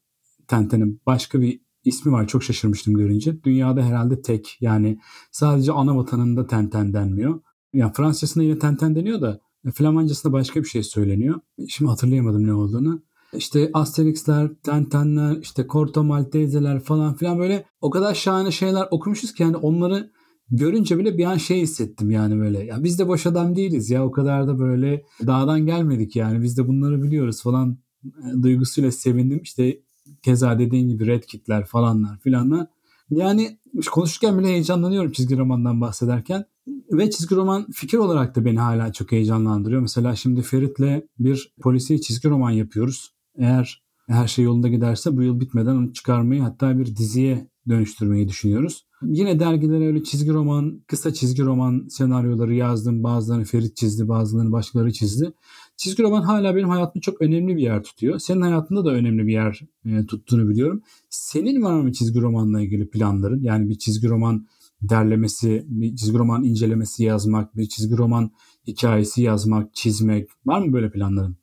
Tenten'in başka bir ismi var. Çok şaşırmıştım görünce. Dünyada herhalde tek. Yani sadece ana vatanında Tenten denmiyor. Yani Fransızcasında yine Tenten deniyor da Flamancasında başka bir şey söyleniyor. Şimdi hatırlayamadım ne olduğunu. İşte Asterix'ler, Tentenler, işte Corto Maltese'ler falan filan böyle o kadar şahane şeyler okumuşuz ki yani onları görünce bile bir an şey hissettim yani böyle. Ya biz de boş adam değiliz ya o kadar da böyle dağdan gelmedik yani biz de bunları biliyoruz falan e, duygusuyla sevindim. İşte keza dediğin gibi Red Kit'ler falanlar filanlar. Yani konuşurken bile heyecanlanıyorum çizgi romandan bahsederken. Ve çizgi roman fikir olarak da beni hala çok heyecanlandırıyor. Mesela şimdi Ferit'le bir polisiye çizgi roman yapıyoruz. Eğer her şey yolunda giderse bu yıl bitmeden onu çıkarmayı hatta bir diziye dönüştürmeyi düşünüyoruz. Yine dergilere öyle çizgi roman, kısa çizgi roman senaryoları yazdım. Bazılarını Ferit çizdi, bazılarını başkaları çizdi. Çizgi roman hala benim hayatımda çok önemli bir yer tutuyor. Senin hayatında da önemli bir yer e, tuttuğunu biliyorum. Senin var mı çizgi romanla ilgili planların? Yani bir çizgi roman derlemesi, bir çizgi roman incelemesi yazmak, bir çizgi roman hikayesi yazmak, çizmek. Var mı böyle planların?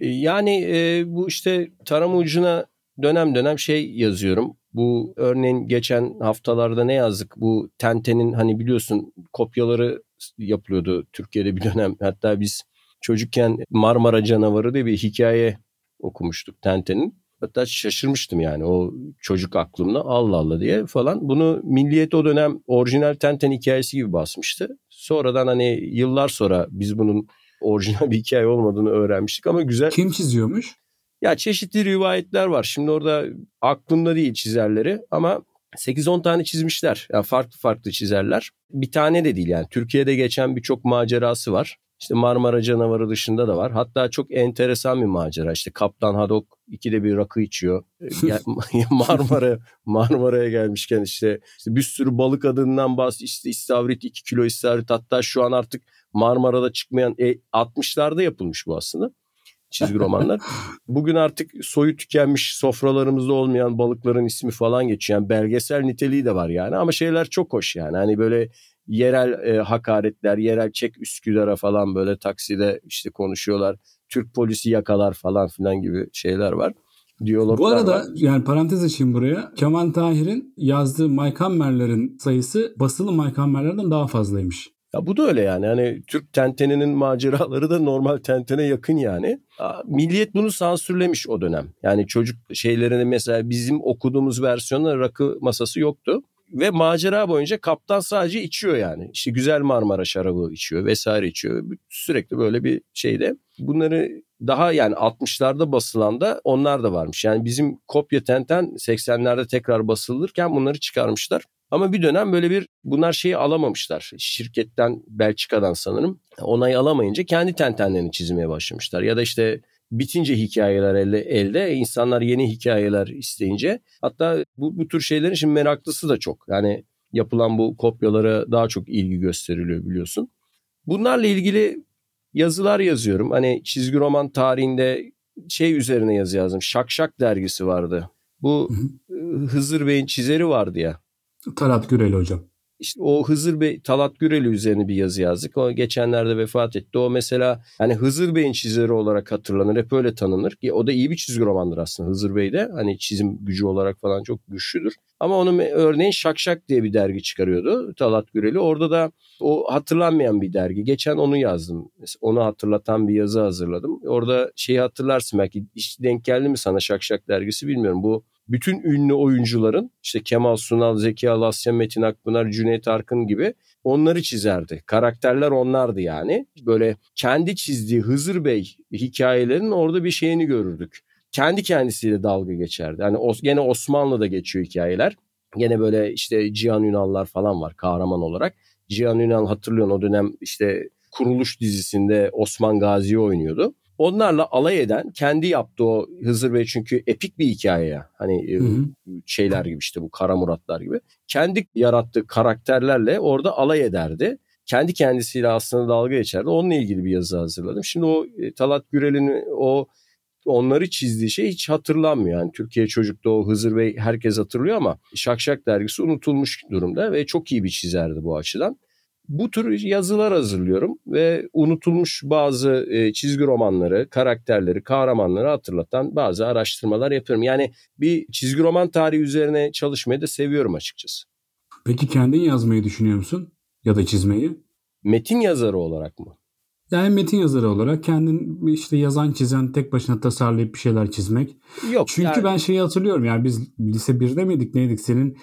E, yani e, bu işte tarama ucuna dönem dönem şey yazıyorum. Bu örneğin geçen haftalarda ne yazdık? Bu Tenten'in hani biliyorsun kopyaları yapılıyordu Türkiye'de bir dönem. Hatta biz çocukken Marmara Canavarı diye bir hikaye okumuştuk Tenten'in. Hatta şaşırmıştım yani o çocuk aklımda Allah Allah diye falan. Bunu Milliyet o dönem orijinal Tenten hikayesi gibi basmıştı. Sonradan hani yıllar sonra biz bunun orijinal bir hikaye olmadığını öğrenmiştik ama güzel. Kim çiziyormuş? Ya çeşitli rivayetler var. Şimdi orada aklımda değil çizerleri ama 8-10 tane çizmişler. Yani farklı farklı çizerler. Bir tane de değil yani. Türkiye'de geçen birçok macerası var. İşte Marmara canavarı dışında da var. Hatta çok enteresan bir macera. İşte Kaptan Hadok ikide bir rakı içiyor. <laughs> <laughs> Marmara Marmara'ya gelmişken işte, işte bir sürü balık adından bahs işte istavrit 2 kilo istavrit hatta şu an artık Marmara'da çıkmayan e, 60'larda yapılmış bu aslında çizgi romanlar. Bugün artık soyu tükenmiş sofralarımızda olmayan balıkların ismi falan geçiyor. Yani belgesel niteliği de var yani ama şeyler çok hoş yani. Hani böyle yerel e, hakaretler, yerel çek Üsküdar'a falan böyle takside işte konuşuyorlar. Türk polisi yakalar falan filan gibi şeyler var. Diyaloglar Bu arada var. yani parantez açayım buraya. Kemal Tahir'in yazdığı Mike Hammer'lerin sayısı basılı Mike Hammer'lerden daha fazlaymış. Ya bu da öyle yani. Hani Türk tenteninin maceraları da normal tentene yakın yani. Milliyet bunu sansürlemiş o dönem. Yani çocuk şeylerini mesela bizim okuduğumuz versiyonda rakı masası yoktu. Ve macera boyunca kaptan sadece içiyor yani. İşte güzel Marmara şarabı içiyor vesaire içiyor. Sürekli böyle bir şeyde. Bunları daha yani 60'larda basılan da onlar da varmış. Yani bizim kopya tenten 80'lerde tekrar basılırken bunları çıkarmışlar. Ama bir dönem böyle bir bunlar şeyi alamamışlar. Şirketten Belçika'dan sanırım onay alamayınca kendi tentenlerini çizmeye başlamışlar. Ya da işte bitince hikayeler elde, elde insanlar yeni hikayeler isteyince hatta bu, bu tür şeylerin şimdi meraklısı da çok. Yani yapılan bu kopyalara daha çok ilgi gösteriliyor biliyorsun. Bunlarla ilgili yazılar yazıyorum. Hani çizgi roman tarihinde şey üzerine yazı yazdım. Şakşak dergisi vardı. Bu Hızır Bey'in çizeri vardı ya. Talat Güreli hocam. İşte o Hızır Bey, Talat Güreli üzerine bir yazı yazdık. O geçenlerde vefat etti. O mesela hani Hızır Bey'in çizeri olarak hatırlanır. Hep öyle tanınır. O da iyi bir çizgi romandır aslında Hızır Bey de. Hani çizim gücü olarak falan çok güçlüdür. Ama onun örneğin Şakşak diye bir dergi çıkarıyordu Talat Güreli. Orada da o hatırlanmayan bir dergi. Geçen onu yazdım. Onu hatırlatan bir yazı hazırladım. Orada şeyi hatırlarsın belki hiç denk geldi mi sana Şakşak dergisi bilmiyorum. Bu bütün ünlü oyuncuların işte Kemal Sunal, Zeki Alasya, Metin Akpınar, Cüneyt Arkın gibi onları çizerdi. Karakterler onlardı yani. Böyle kendi çizdiği Hızır Bey hikayelerin orada bir şeyini görürdük. Kendi kendisiyle dalga geçerdi. Yani gene Osmanlı'da geçiyor hikayeler. Gene böyle işte Cihan Ünallar falan var kahraman olarak. Cihan Ünal hatırlıyorsun o dönem işte Kuruluş dizisinde Osman Gazi'yi oynuyordu onlarla alay eden kendi yaptığı o Hızır Bey çünkü epik bir hikaye ya. Hani e, hı hı. şeyler gibi işte bu Kara Muratlar gibi. Kendi yarattığı karakterlerle orada alay ederdi. Kendi kendisiyle aslında dalga geçerdi. Onunla ilgili bir yazı hazırladım. Şimdi o e, Talat Gürel'in o onları çizdiği şey hiç hatırlanmıyor. Yani Türkiye çocukta o Hızır Bey herkes hatırlıyor ama Şakşak dergisi unutulmuş durumda ve çok iyi bir çizerdi bu açıdan bu tür yazılar hazırlıyorum ve unutulmuş bazı e, çizgi romanları, karakterleri, kahramanları hatırlatan bazı araştırmalar yapıyorum. Yani bir çizgi roman tarihi üzerine çalışmayı da seviyorum açıkçası. Peki kendin yazmayı düşünüyor musun? Ya da çizmeyi? Metin yazarı olarak mı? Yani metin yazarı olarak kendin işte yazan çizen tek başına tasarlayıp bir şeyler çizmek. Yok. Çünkü yani... ben şeyi hatırlıyorum yani biz lise 1'de miydik neydik senin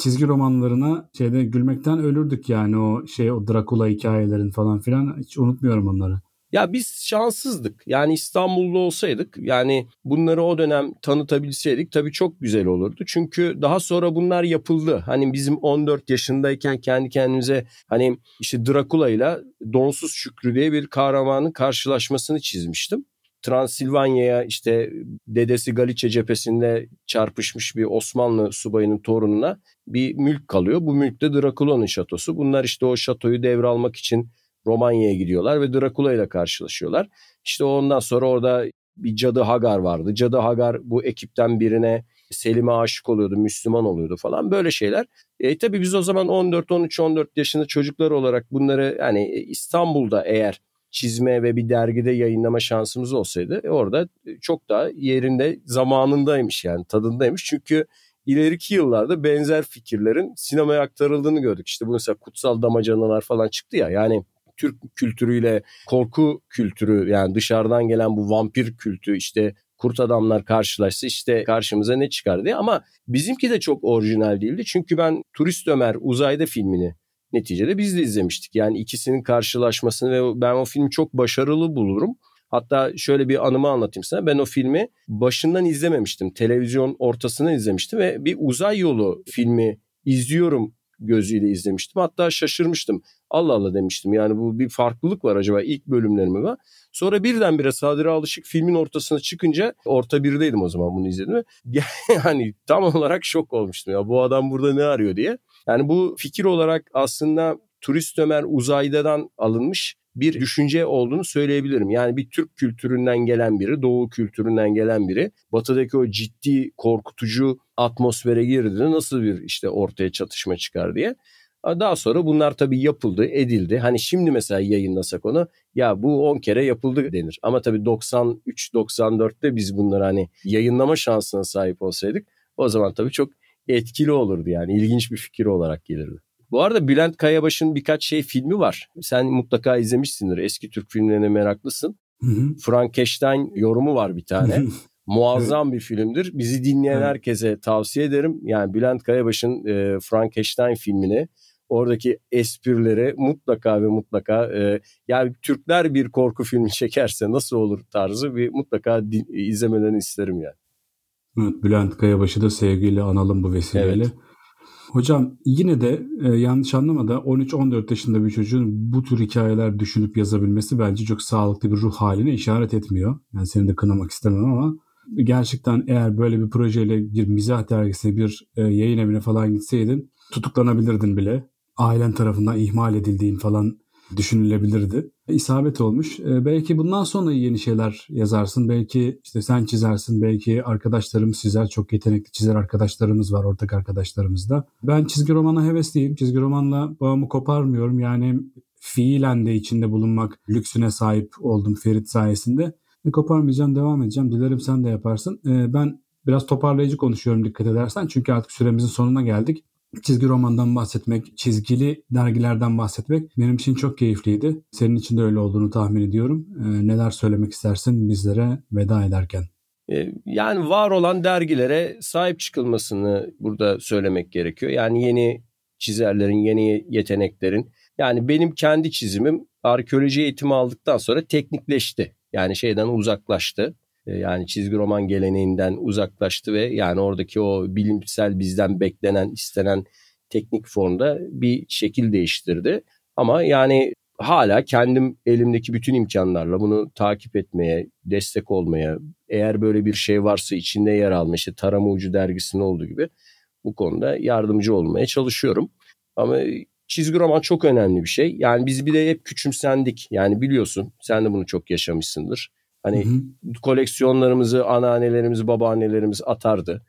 çizgi romanlarına şeyde gülmekten ölürdük yani o şey o Drakula hikayelerin falan filan hiç unutmuyorum onları. Ya biz şanssızdık. Yani İstanbul'da olsaydık yani bunları o dönem tanıtabilseydik tabii çok güzel olurdu. Çünkü daha sonra bunlar yapıldı. Hani bizim 14 yaşındayken kendi kendimize hani işte Drakula ile Donsuz Şükrü diye bir kahramanın karşılaşmasını çizmiştim. Transilvanya'ya işte dedesi Galiçe cephesinde çarpışmış bir Osmanlı subayının torununa bir mülk kalıyor. Bu mülk de Drakula'nın şatosu. Bunlar işte o şatoyu devralmak için Romanya'ya gidiyorlar ve Drakula ile karşılaşıyorlar. İşte ondan sonra orada bir cadı Hagar vardı. Cadı Hagar bu ekipten birine Selim'e aşık oluyordu, Müslüman oluyordu falan böyle şeyler. E, tabii biz o zaman 14, 13, 14 yaşında çocuklar olarak bunları yani İstanbul'da eğer çizme ve bir dergide yayınlama şansımız olsaydı e, orada çok daha yerinde zamanındaymış yani tadındaymış. Çünkü ileriki yıllarda benzer fikirlerin sinemaya aktarıldığını gördük. İşte bu mesela kutsal damacanalar falan çıktı ya yani Türk kültürüyle korku kültürü yani dışarıdan gelen bu vampir kültü işte kurt adamlar karşılaşsa işte karşımıza ne çıkar diye ama bizimki de çok orijinal değildi. Çünkü ben Turist Ömer Uzayda filmini neticede biz de izlemiştik. Yani ikisinin karşılaşmasını ve ben o filmi çok başarılı bulurum. Hatta şöyle bir anımı anlatayım sana. Ben o filmi başından izlememiştim. Televizyon ortasını izlemiştim ve bir uzay yolu filmi izliyorum gözüyle izlemiştim. Hatta şaşırmıştım. Allah Allah demiştim. Yani bu bir farklılık var acaba ilk bölümlerimi var. Sonra birdenbire Sadri Alışık filmin ortasına çıkınca orta birdeydim o zaman bunu izledim. <laughs> yani tam olarak şok olmuştum ya bu adam burada ne arıyor diye. Yani bu fikir olarak aslında Turist Ömer Uzay'dan alınmış bir düşünce olduğunu söyleyebilirim. Yani bir Türk kültüründen gelen biri, Doğu kültüründen gelen biri batıdaki o ciddi korkutucu atmosfere girdiğinde nasıl bir işte ortaya çatışma çıkar diye. Daha sonra bunlar tabii yapıldı, edildi. Hani şimdi mesela yayınlasak onu ya bu 10 kere yapıldı denir. Ama tabii 93-94'te biz bunları hani yayınlama şansına sahip olsaydık o zaman tabii çok etkili olurdu yani ilginç bir fikir olarak gelirdi. Bu arada Bülent Kayabaş'ın birkaç şey filmi var. Sen mutlaka izlemişsindir. Eski Türk filmlerine meraklısın. Frankenstein yorumu var bir tane. Muazzam bir filmdir. Bizi dinleyen herkese tavsiye ederim. Yani Bülent Kayabaş'ın e, Frankenstein filmini oradaki esprileri mutlaka ve mutlaka e, yani Türkler bir korku filmi <laughs> çekerse nasıl olur tarzı bir mutlaka din, izlemelerini isterim yani. Evet, Bülent Kayabaş'ı da sevgiyle analım bu vesileyle. Evet. Hocam yine de e, yanlış anlama da 13-14 yaşında bir çocuğun bu tür hikayeler düşünüp yazabilmesi bence çok sağlıklı bir ruh haline işaret etmiyor. Yani seni de kınamak istemem ama gerçekten eğer böyle bir projeyle bir mizah dergisine bir e, yayın evine falan gitseydin tutuklanabilirdin bile. Ailen tarafından ihmal edildiğin falan düşünülebilirdi. İsabet olmuş. E, belki bundan sonra yeni şeyler yazarsın. Belki işte sen çizersin. Belki arkadaşlarımız çizer. Çok yetenekli çizer arkadaşlarımız var. Ortak arkadaşlarımız da. Ben çizgi romana hevesliyim. Çizgi romanla bağımı koparmıyorum. Yani fiilen de içinde bulunmak lüksüne sahip oldum Ferit sayesinde. E, koparmayacağım, devam edeceğim. Dilerim sen de yaparsın. E, ben biraz toparlayıcı konuşuyorum dikkat edersen. Çünkü artık süremizin sonuna geldik çizgi romandan bahsetmek, çizgili dergilerden bahsetmek benim için çok keyifliydi. Senin için de öyle olduğunu tahmin ediyorum. Ee, neler söylemek istersin bizlere veda ederken? Ee, yani var olan dergilere sahip çıkılmasını burada söylemek gerekiyor. Yani yeni çizerlerin, yeni yeteneklerin. Yani benim kendi çizimim arkeoloji eğitimi aldıktan sonra teknikleşti. Yani şeyden uzaklaştı. Ee, yani çizgi roman geleneğinden uzaklaştı ve yani oradaki o bilimsel bizden beklenen, istenen teknik formda bir şekil değiştirdi. Ama yani hala kendim elimdeki bütün imkanlarla bunu takip etmeye, destek olmaya, eğer böyle bir şey varsa içinde yer alma, işte Tarama Ucu dergisinin olduğu gibi bu konuda yardımcı olmaya çalışıyorum. Ama çizgi roman çok önemli bir şey. Yani biz bir de hep küçümsendik. Yani biliyorsun sen de bunu çok yaşamışsındır. Hani hı hı. koleksiyonlarımızı anneannelerimiz, babaannelerimiz atardı.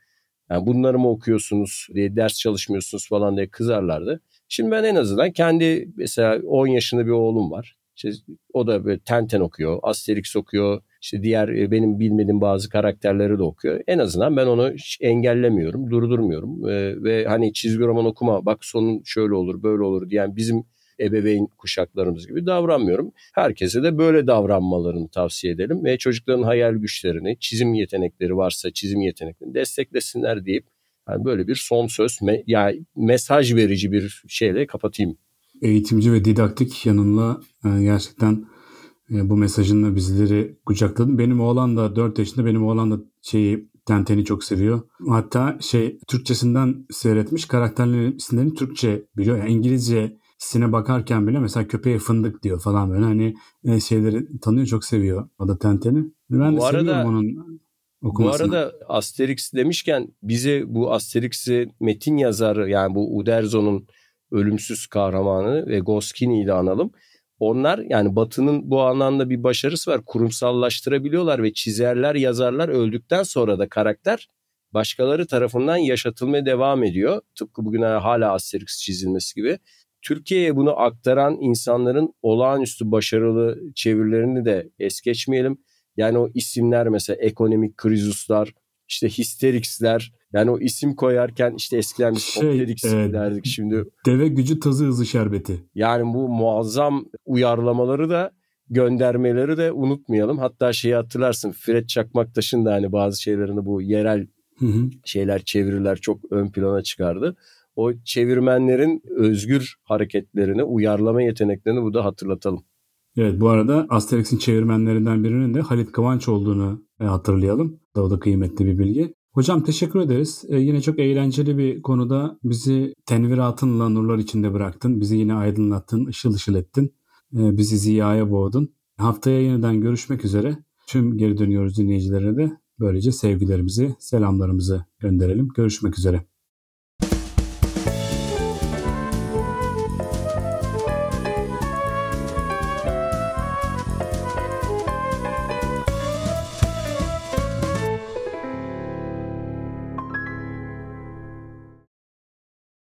Yani bunları mı okuyorsunuz diye ders çalışmıyorsunuz falan diye kızarlardı. Şimdi ben en azından kendi mesela 10 yaşında bir oğlum var. İşte o da böyle Tenten okuyor, Asterix okuyor. İşte diğer e, benim bilmediğim bazı karakterleri de okuyor. En azından ben onu engellemiyorum, durdurmuyorum. Ee, ve hani çizgi roman okuma bak sonun şöyle olur, böyle olur diyen bizim ebeveyn kuşaklarımız gibi davranmıyorum. Herkese de böyle davranmalarını tavsiye edelim ve çocukların hayal güçlerini, çizim yetenekleri varsa çizim yeteneklerini desteklesinler deyip yani böyle bir son söz me yani mesaj verici bir şeyle kapatayım. Eğitimci ve didaktik yanınla e, gerçekten e, bu mesajınla bizleri kucakladın. Benim oğlan da 4 yaşında benim oğlan da şeyi Tenten'i çok seviyor. Hatta şey Türkçesinden seyretmiş karakterlerin isimlerini Türkçe biliyor. Yani İngilizce sine bakarken bile mesela köpeğe fındık diyor falan böyle hani e, şeyleri tanıyor çok seviyor o da Tenten'i. Ben de Bu arada- seviyorum onun Bu okumasını. arada Asterix demişken bize bu Asterix'i metin yazarı yani bu Uderzo'nun ölümsüz kahramanı ve Goscinny ile analım. Onlar yani Batı'nın bu anlamda bir başarısı var. Kurumsallaştırabiliyorlar ve çizerler, yazarlar öldükten sonra da karakter başkaları tarafından yaşatılmaya devam ediyor. Tıpkı bugün hala Asterix çizilmesi gibi. Türkiye'ye bunu aktaran insanların olağanüstü başarılı çevirilerini de es geçmeyelim. Yani o isimler mesela ekonomik krizuslar, işte histerixler. Yani o isim koyarken işte eskiden biz Şey, Opterix e, derdik şimdi. Deve gücü tazı hızı şerbeti. Yani bu muazzam uyarlamaları da göndermeleri de unutmayalım. Hatta şeyi hatırlarsın Fred Çakmaktaş'ın da hani bazı şeylerini bu yerel Hı hı. şeyler çeviriler çok ön plana çıkardı. O çevirmenlerin özgür hareketlerini, uyarlama yeteneklerini burada hatırlatalım. Evet bu arada Asterix'in çevirmenlerinden birinin de Halit Kıvanç olduğunu e, hatırlayalım. O da kıymetli bir bilgi. Hocam teşekkür ederiz. E, yine çok eğlenceli bir konuda bizi tenviratınla nurlar içinde bıraktın. Bizi yine aydınlattın, ışıl ışıl ettin. E, bizi ziyaya boğdun. Haftaya yeniden görüşmek üzere. Tüm geri dönüyoruz dinleyicilerine de böylece sevgilerimizi, selamlarımızı gönderelim. Görüşmek üzere.